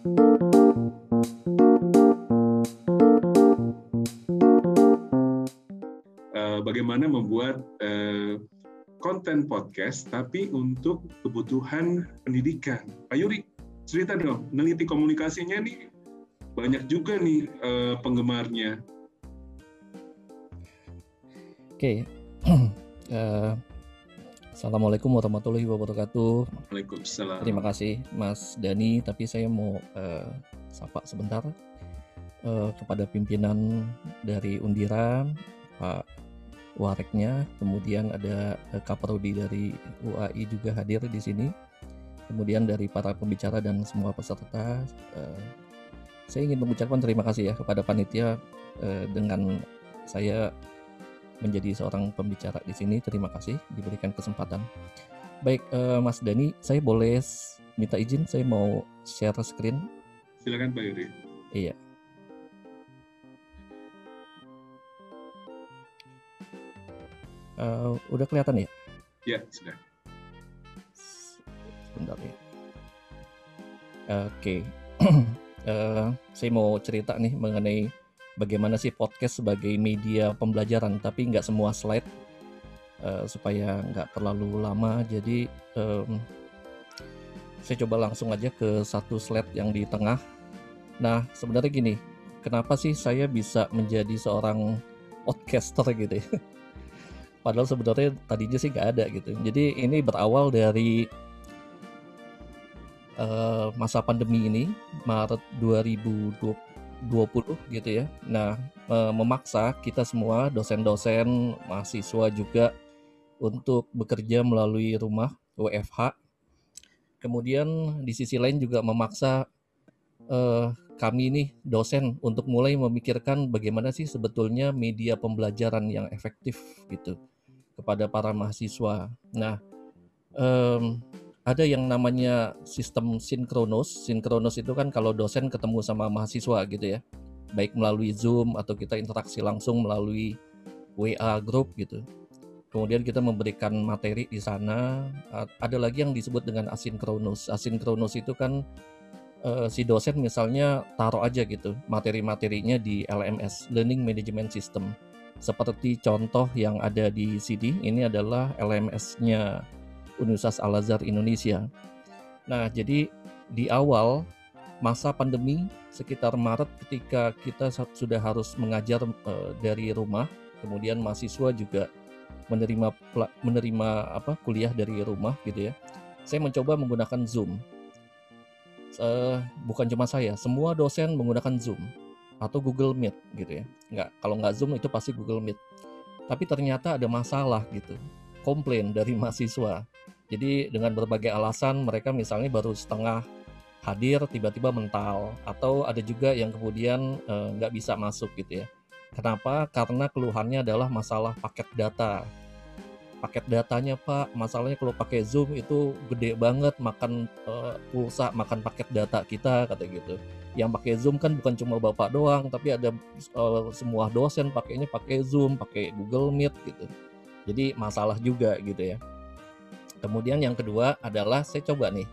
Eh, bagaimana membuat eh, konten podcast tapi untuk kebutuhan pendidikan. Pak Yuri, cerita dong, neliti komunikasinya nih banyak juga nih eh, penggemarnya. Oke, Eh, Assalamualaikum warahmatullahi wabarakatuh. Waalaikumsalam. Terima kasih Mas Dani, tapi saya mau eh, sapa sebentar eh, kepada pimpinan dari Undira, Pak Wareknya, kemudian ada eh, Kaprodi dari UAI juga hadir di sini, kemudian dari para pembicara dan semua peserta. eh, saya ingin mengucapkan terima kasih ya kepada panitia eh, dengan saya menjadi seorang pembicara di sini. Terima kasih diberikan kesempatan. Baik, eh, Mas Dani, saya boleh minta izin, saya mau share screen. Silakan Pak Yuri. Iya. Eh, udah kelihatan ya? Ya, sudah. Sebentar ya. Oke. Eh, saya mau cerita nih mengenai bagaimana sih podcast sebagai media pembelajaran, tapi nggak semua slide eh, supaya nggak terlalu lama. Jadi em, saya coba langsung aja ke satu slide yang di tengah. Nah, sebenarnya gini, kenapa sih saya bisa menjadi seorang podcaster gitu ya? Padahal sebenarnya tadinya sih nggak ada gitu. Jadi ini berawal dari eh, masa pandemi ini, Maret 2020 gitu ya. Nah, eh, memaksa kita semua dosen-dosen, mahasiswa juga untuk bekerja melalui rumah WFH. Kemudian di sisi lain juga memaksa eh, kami nih dosen untuk mulai memikirkan bagaimana sih sebetulnya media pembelajaran yang efektif gitu kepada para mahasiswa. Nah, em, ada yang namanya sistem sinkronus. Sinkronus itu kan kalau dosen ketemu sama mahasiswa gitu ya, baik melalui Zoom atau kita interaksi langsung melalui WA group gitu. Kemudian kita memberikan materi di sana. Ada lagi yang disebut dengan asinkronus. Asinkronus itu kan eh, si dosen misalnya taruh aja gitu materi-materinya di LMS (Learning Management System). Seperti contoh yang ada di CD, ini adalah LMS-nya Universitas Al Azhar Indonesia. Nah, jadi di awal masa pandemi sekitar Maret ketika kita sudah harus mengajar eh, dari rumah, kemudian mahasiswa juga menerima menerima apa kuliah dari rumah gitu ya. Saya mencoba menggunakan Zoom. Eh, bukan cuma saya, semua dosen menggunakan Zoom atau Google Meet gitu ya. Nggak, kalau nggak Zoom itu pasti Google Meet. Tapi ternyata ada masalah gitu, komplain dari mahasiswa. Jadi dengan berbagai alasan mereka misalnya baru setengah hadir tiba-tiba mental atau ada juga yang kemudian eh, nggak bisa masuk gitu ya. Kenapa? Karena keluhannya adalah masalah paket data. Paket datanya Pak, masalahnya kalau pakai Zoom itu gede banget makan eh, pulsa, makan paket data kita kata gitu. Yang pakai Zoom kan bukan cuma Bapak doang, tapi ada eh, semua dosen pakainya pakai Zoom, pakai Google Meet gitu. Jadi masalah juga gitu ya. Kemudian yang kedua adalah saya coba nih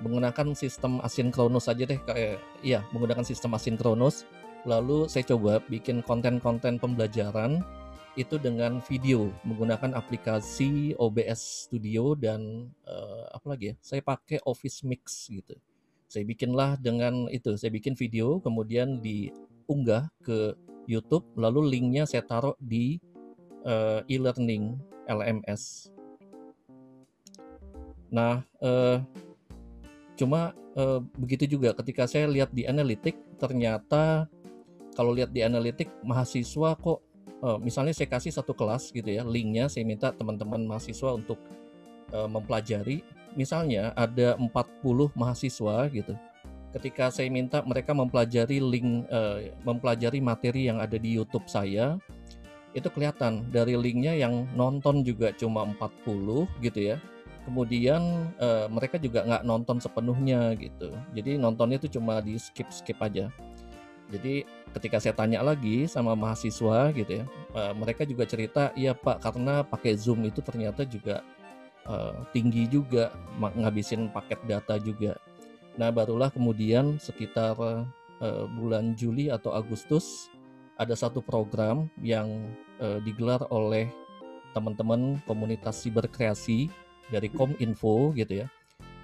menggunakan sistem asinkronus aja deh kayak iya menggunakan sistem asinkronus lalu saya coba bikin konten-konten pembelajaran itu dengan video menggunakan aplikasi OBS Studio dan eh, apa lagi ya saya pakai Office Mix gitu saya bikinlah dengan itu saya bikin video kemudian diunggah ke YouTube lalu linknya saya taruh di eh, e-learning LMS Nah, eh, cuma eh, begitu juga ketika saya lihat di analitik, ternyata kalau lihat di analitik mahasiswa kok, eh, misalnya saya kasih satu kelas gitu ya, linknya saya minta teman-teman mahasiswa untuk eh, mempelajari, misalnya ada 40 mahasiswa gitu. Ketika saya minta mereka mempelajari link, eh, mempelajari materi yang ada di YouTube saya, itu kelihatan dari linknya yang nonton juga cuma 40 gitu ya. Kemudian eh, mereka juga nggak nonton sepenuhnya gitu. Jadi nontonnya itu cuma di skip skip aja. Jadi ketika saya tanya lagi sama mahasiswa gitu ya eh, mereka juga cerita iya pak karena pakai zoom itu ternyata juga eh, tinggi juga ngabisin paket data juga. Nah, barulah kemudian sekitar uh, bulan Juli atau Agustus ada satu program yang uh, digelar oleh teman-teman komunitas siberkreasi dari Kominfo gitu ya.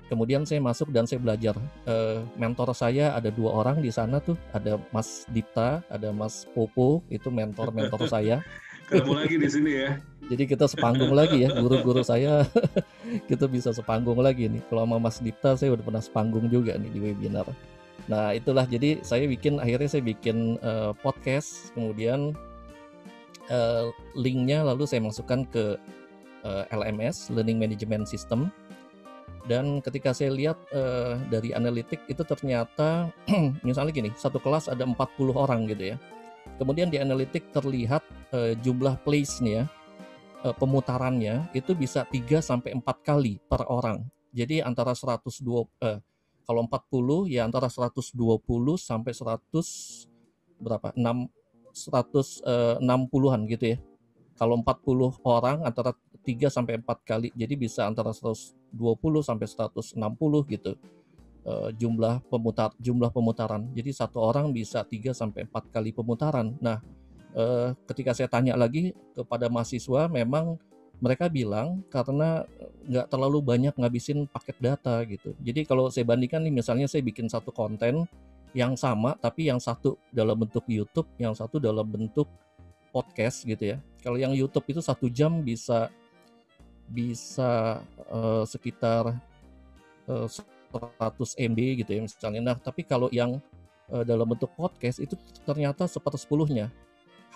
Kemudian saya masuk dan saya belajar. Uh, mentor saya ada dua orang di sana tuh, ada Mas Dita, ada Mas Popo, itu mentor-mentor saya. Ketemu lagi di sini ya. Jadi kita sepanggung lagi ya, guru-guru saya kita bisa sepanggung lagi nih. Kalau sama Mas Dita saya udah pernah sepanggung juga nih di webinar. Nah itulah. Jadi saya bikin akhirnya saya bikin uh, podcast, kemudian uh, linknya lalu saya masukkan ke uh, LMS (Learning Management System) dan ketika saya lihat uh, dari analitik itu ternyata misalnya gini satu kelas ada 40 orang gitu ya. Kemudian di analitik terlihat uh, jumlah place nih ya uh, pemutarannya itu bisa 3 sampai 4 kali per orang. Jadi antara 120 uh, kalau 40 ya antara 120 sampai 100 berapa 6 160-an gitu ya kalau 40 orang antara 3 sampai 4 kali. Jadi bisa antara 120 sampai 160 gitu. Uh, jumlah pemutar jumlah pemutaran. Jadi satu orang bisa 3 sampai 4 kali pemutaran. Nah, uh, ketika saya tanya lagi kepada mahasiswa memang mereka bilang karena nggak terlalu banyak ngabisin paket data gitu. Jadi kalau saya bandingkan nih misalnya saya bikin satu konten yang sama tapi yang satu dalam bentuk YouTube, yang satu dalam bentuk podcast gitu ya. Kalau yang YouTube itu satu jam bisa bisa uh, sekitar uh, 100 MB gitu ya misalnya. Nah, tapi kalau yang uh, dalam bentuk podcast itu ternyata sepersepuluhnya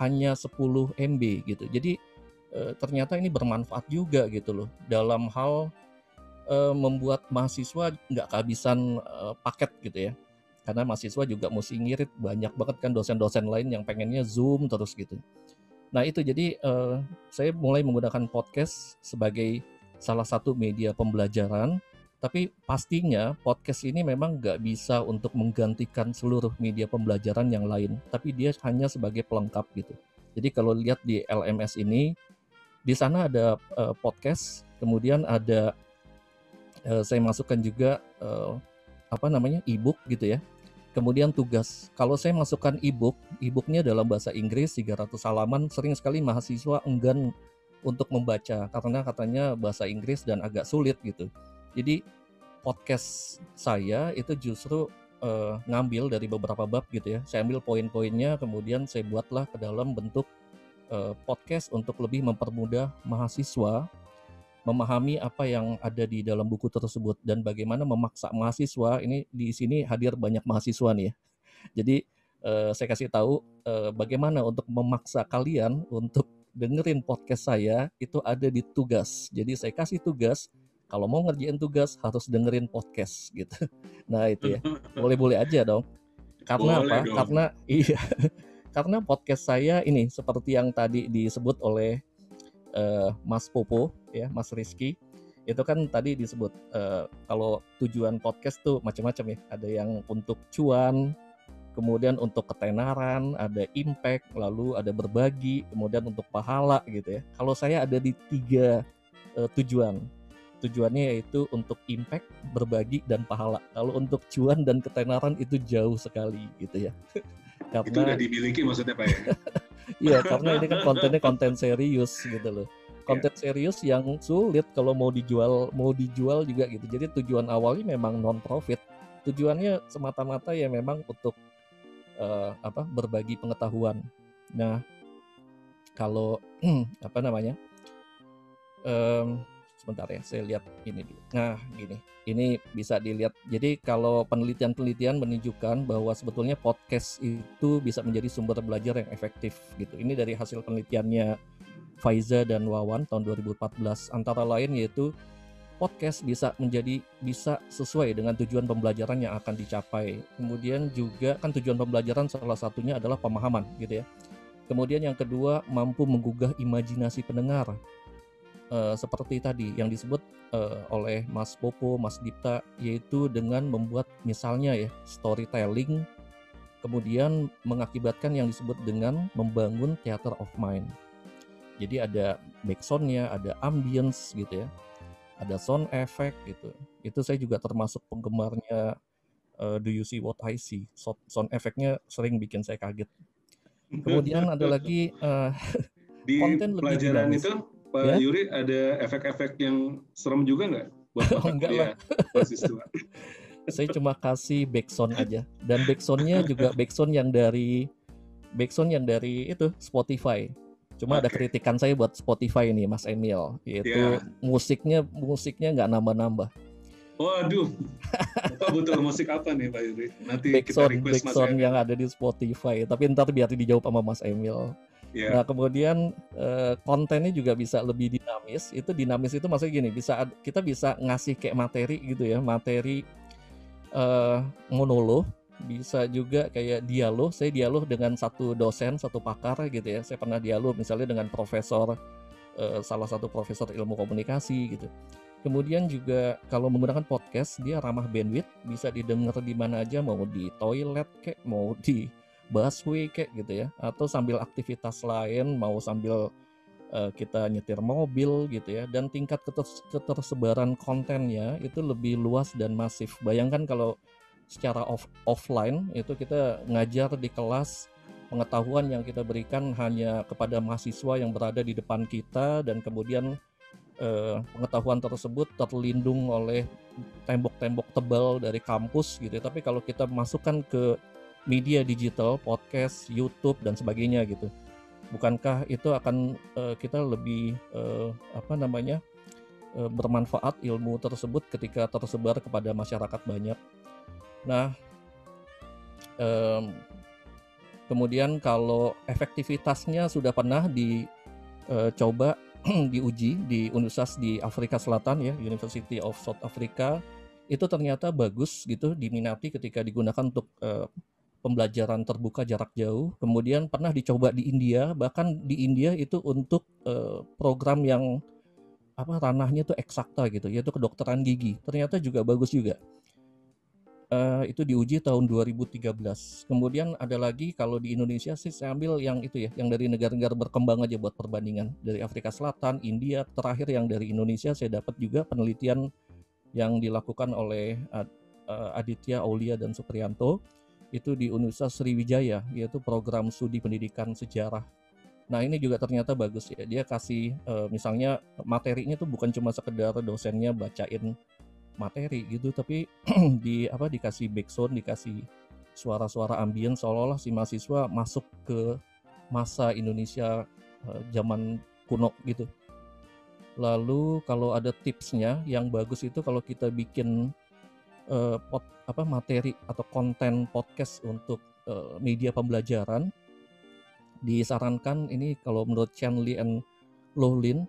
hanya 10 MB gitu. Jadi uh, ternyata ini bermanfaat juga gitu loh dalam hal uh, membuat mahasiswa nggak kehabisan uh, paket gitu ya. Karena mahasiswa juga mesti ngirit banyak banget kan dosen-dosen lain yang pengennya Zoom terus gitu. Nah itu jadi uh, saya mulai menggunakan podcast sebagai salah satu media pembelajaran, tapi pastinya podcast ini memang nggak bisa untuk menggantikan seluruh media pembelajaran yang lain, tapi dia hanya sebagai pelengkap gitu. Jadi kalau lihat di LMS ini, di sana ada uh, podcast, kemudian ada uh, saya masukkan juga uh, apa namanya e-book gitu ya Kemudian tugas, kalau saya masukkan e-book, e-booknya dalam bahasa Inggris 300 halaman, sering sekali mahasiswa enggan untuk membaca karena katanya bahasa Inggris dan agak sulit gitu. Jadi podcast saya itu justru uh, ngambil dari beberapa bab gitu ya. Saya ambil poin-poinnya, kemudian saya buatlah ke dalam bentuk uh, podcast untuk lebih mempermudah mahasiswa memahami apa yang ada di dalam buku tersebut dan bagaimana memaksa mahasiswa ini di sini hadir banyak mahasiswa nih ya. Jadi uh, saya kasih tahu uh, bagaimana untuk memaksa kalian untuk dengerin podcast saya itu ada di tugas. Jadi saya kasih tugas kalau mau ngerjain tugas harus dengerin podcast gitu. Nah itu ya boleh-boleh aja dong. Karena boleh apa? Dong. Karena iya. Karena podcast saya ini seperti yang tadi disebut oleh uh, Mas Popo ya Mas Rizky itu kan tadi disebut uh, kalau tujuan podcast tuh macam-macam ya. Ada yang untuk cuan kemudian untuk ketenaran ada impact lalu ada berbagi kemudian untuk pahala gitu ya. Kalau saya ada di tiga uh, tujuan. Tujuannya yaitu untuk impact berbagi dan pahala. Kalau untuk cuan dan ketenaran itu jauh sekali gitu ya karena itu udah dimiliki maksudnya pak ya Iya, karena ini kan kontennya konten serius gitu loh. Konten yeah. serius yang sulit kalau mau dijual mau dijual juga gitu. Jadi tujuan awalnya memang non profit. Tujuannya semata-mata ya memang untuk uh, apa berbagi pengetahuan. Nah, kalau apa namanya? Um, sebentar ya saya lihat ini dulu. Nah gini. Ini bisa dilihat. Jadi kalau penelitian-penelitian menunjukkan bahwa sebetulnya podcast itu bisa menjadi sumber belajar yang efektif gitu. Ini dari hasil penelitiannya Faiza dan Wawan tahun 2014 antara lain yaitu podcast bisa menjadi bisa sesuai dengan tujuan pembelajaran yang akan dicapai. Kemudian juga kan tujuan pembelajaran salah satunya adalah pemahaman gitu ya. Kemudian yang kedua mampu menggugah imajinasi pendengar uh, seperti tadi yang disebut uh, oleh Mas Popo, Mas Dipta, yaitu dengan membuat misalnya ya storytelling, kemudian mengakibatkan yang disebut dengan membangun theater of mind. Jadi ada backsoundnya, ada ambience gitu ya, ada sound effect gitu. Itu saya juga termasuk penggemarnya uh, Do You See What I See? Sound, sound efeknya sering bikin saya kaget. Kemudian ada lagi uh, di konten pelajaran lebih itu Pak ya? Yuri ada efek-efek yang serem juga nggak oh, enggak lah. saya cuma kasih backsound aja dan backsoundnya juga backsound yang dari backsound yang dari itu Spotify Cuma okay. ada kritikan saya buat Spotify ini, Mas Emil, yaitu yeah. musiknya musiknya nggak nambah-nambah. Waduh, Bapak butuh musik apa nih Pak Yuri? Nanti backsound, kita request Mas yang ada di Spotify, tapi ntar biar dijawab sama Mas Emil. Yeah. Nah kemudian uh, kontennya juga bisa lebih dinamis. Itu dinamis itu maksudnya gini, bisa kita bisa ngasih kayak materi gitu ya, materi uh, monolog bisa juga kayak dialog saya dialog dengan satu dosen satu pakar gitu ya saya pernah dialog misalnya dengan profesor uh, salah satu profesor ilmu komunikasi gitu kemudian juga kalau menggunakan podcast dia ramah bandwidth bisa didengar di mana aja mau di toilet kek mau di busway kek gitu ya. Atau sambil aktivitas lain mau sambil uh, kita nyetir mobil gitu ya. Dan tingkat ketersebaran kontennya itu lebih luas dan masif. Bayangkan kalau secara off offline itu kita ngajar di kelas pengetahuan yang kita berikan hanya kepada mahasiswa yang berada di depan kita dan kemudian eh, pengetahuan tersebut terlindung oleh tembok-tembok tebal dari kampus gitu. Tapi kalau kita masukkan ke media digital, podcast, YouTube dan sebagainya gitu, bukankah itu akan eh, kita lebih eh, apa namanya eh, bermanfaat ilmu tersebut ketika tersebar kepada masyarakat banyak? Nah, um, kemudian kalau efektivitasnya sudah pernah dicoba uh, diuji di universitas di Afrika Selatan ya, University of South Africa, itu ternyata bagus gitu diminati ketika digunakan untuk uh, pembelajaran terbuka jarak jauh. Kemudian pernah dicoba di India, bahkan di India itu untuk uh, program yang apa ranahnya itu eksakta gitu, yaitu kedokteran gigi. Ternyata juga bagus juga uh, itu diuji tahun 2013. Kemudian ada lagi kalau di Indonesia sih saya ambil yang itu ya, yang dari negara-negara berkembang aja buat perbandingan. Dari Afrika Selatan, India, terakhir yang dari Indonesia saya dapat juga penelitian yang dilakukan oleh uh, Aditya Aulia dan Supriyanto itu di Universitas Sriwijaya yaitu program studi pendidikan sejarah. Nah ini juga ternyata bagus ya. Dia kasih uh, misalnya materinya tuh bukan cuma sekedar dosennya bacain materi gitu tapi di apa dikasih background dikasih suara-suara ambien seolah-olah si mahasiswa masuk ke masa Indonesia uh, zaman kuno gitu lalu kalau ada tipsnya yang bagus itu kalau kita bikin uh, pot, apa materi atau konten podcast untuk uh, media pembelajaran disarankan ini kalau menurut Chen Li and Lin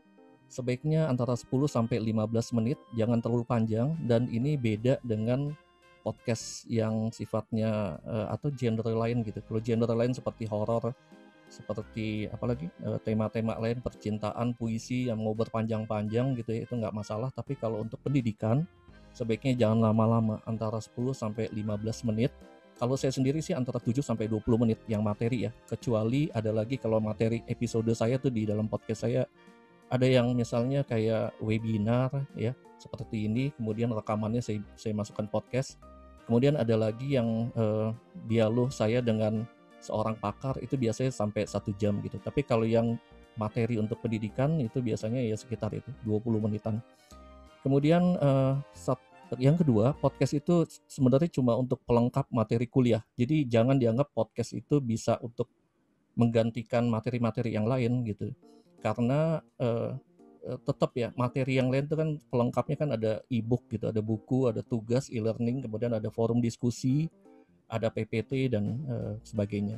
sebaiknya antara 10 sampai 15 menit, jangan terlalu panjang dan ini beda dengan podcast yang sifatnya uh, atau genre lain gitu. Kalau genre lain seperti horor, seperti apalagi uh, tema-tema lain percintaan, puisi yang mau berpanjang-panjang gitu ya itu nggak masalah. Tapi kalau untuk pendidikan sebaiknya jangan lama-lama antara 10 sampai 15 menit. Kalau saya sendiri sih antara 7 sampai 20 menit yang materi ya. Kecuali ada lagi kalau materi episode saya tuh di dalam podcast saya ada yang misalnya kayak webinar ya seperti ini kemudian rekamannya saya saya masukkan podcast kemudian ada lagi yang uh, dialog saya dengan seorang pakar itu biasanya sampai satu jam gitu tapi kalau yang materi untuk pendidikan itu biasanya ya sekitar itu 20 menitan kemudian uh, yang kedua podcast itu sebenarnya cuma untuk pelengkap materi kuliah jadi jangan dianggap podcast itu bisa untuk menggantikan materi-materi yang lain gitu karena uh, tetap ya materi yang lain itu kan pelengkapnya kan ada e-book gitu, ada buku, ada tugas e-learning, kemudian ada forum diskusi, ada PPT dan uh, sebagainya.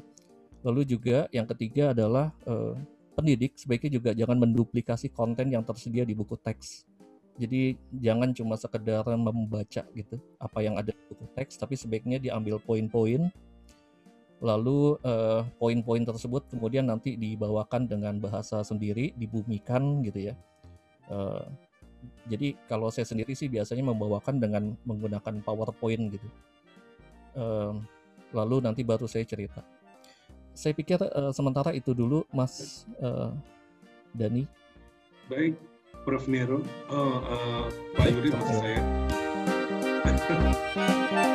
Lalu juga yang ketiga adalah uh, pendidik sebaiknya juga jangan menduplikasi konten yang tersedia di buku teks. Jadi jangan cuma sekedar membaca gitu apa yang ada di buku teks, tapi sebaiknya diambil poin-poin. Lalu uh, poin-poin tersebut kemudian nanti dibawakan dengan bahasa sendiri dibumikan gitu ya. Uh, jadi kalau saya sendiri sih biasanya membawakan dengan menggunakan PowerPoint gitu. Uh, lalu nanti baru saya cerita. Saya pikir uh, sementara itu dulu Mas uh, Dani. Baik Prof Nero. Oh, ah, uh, ah, Pak Yuri maksud saya.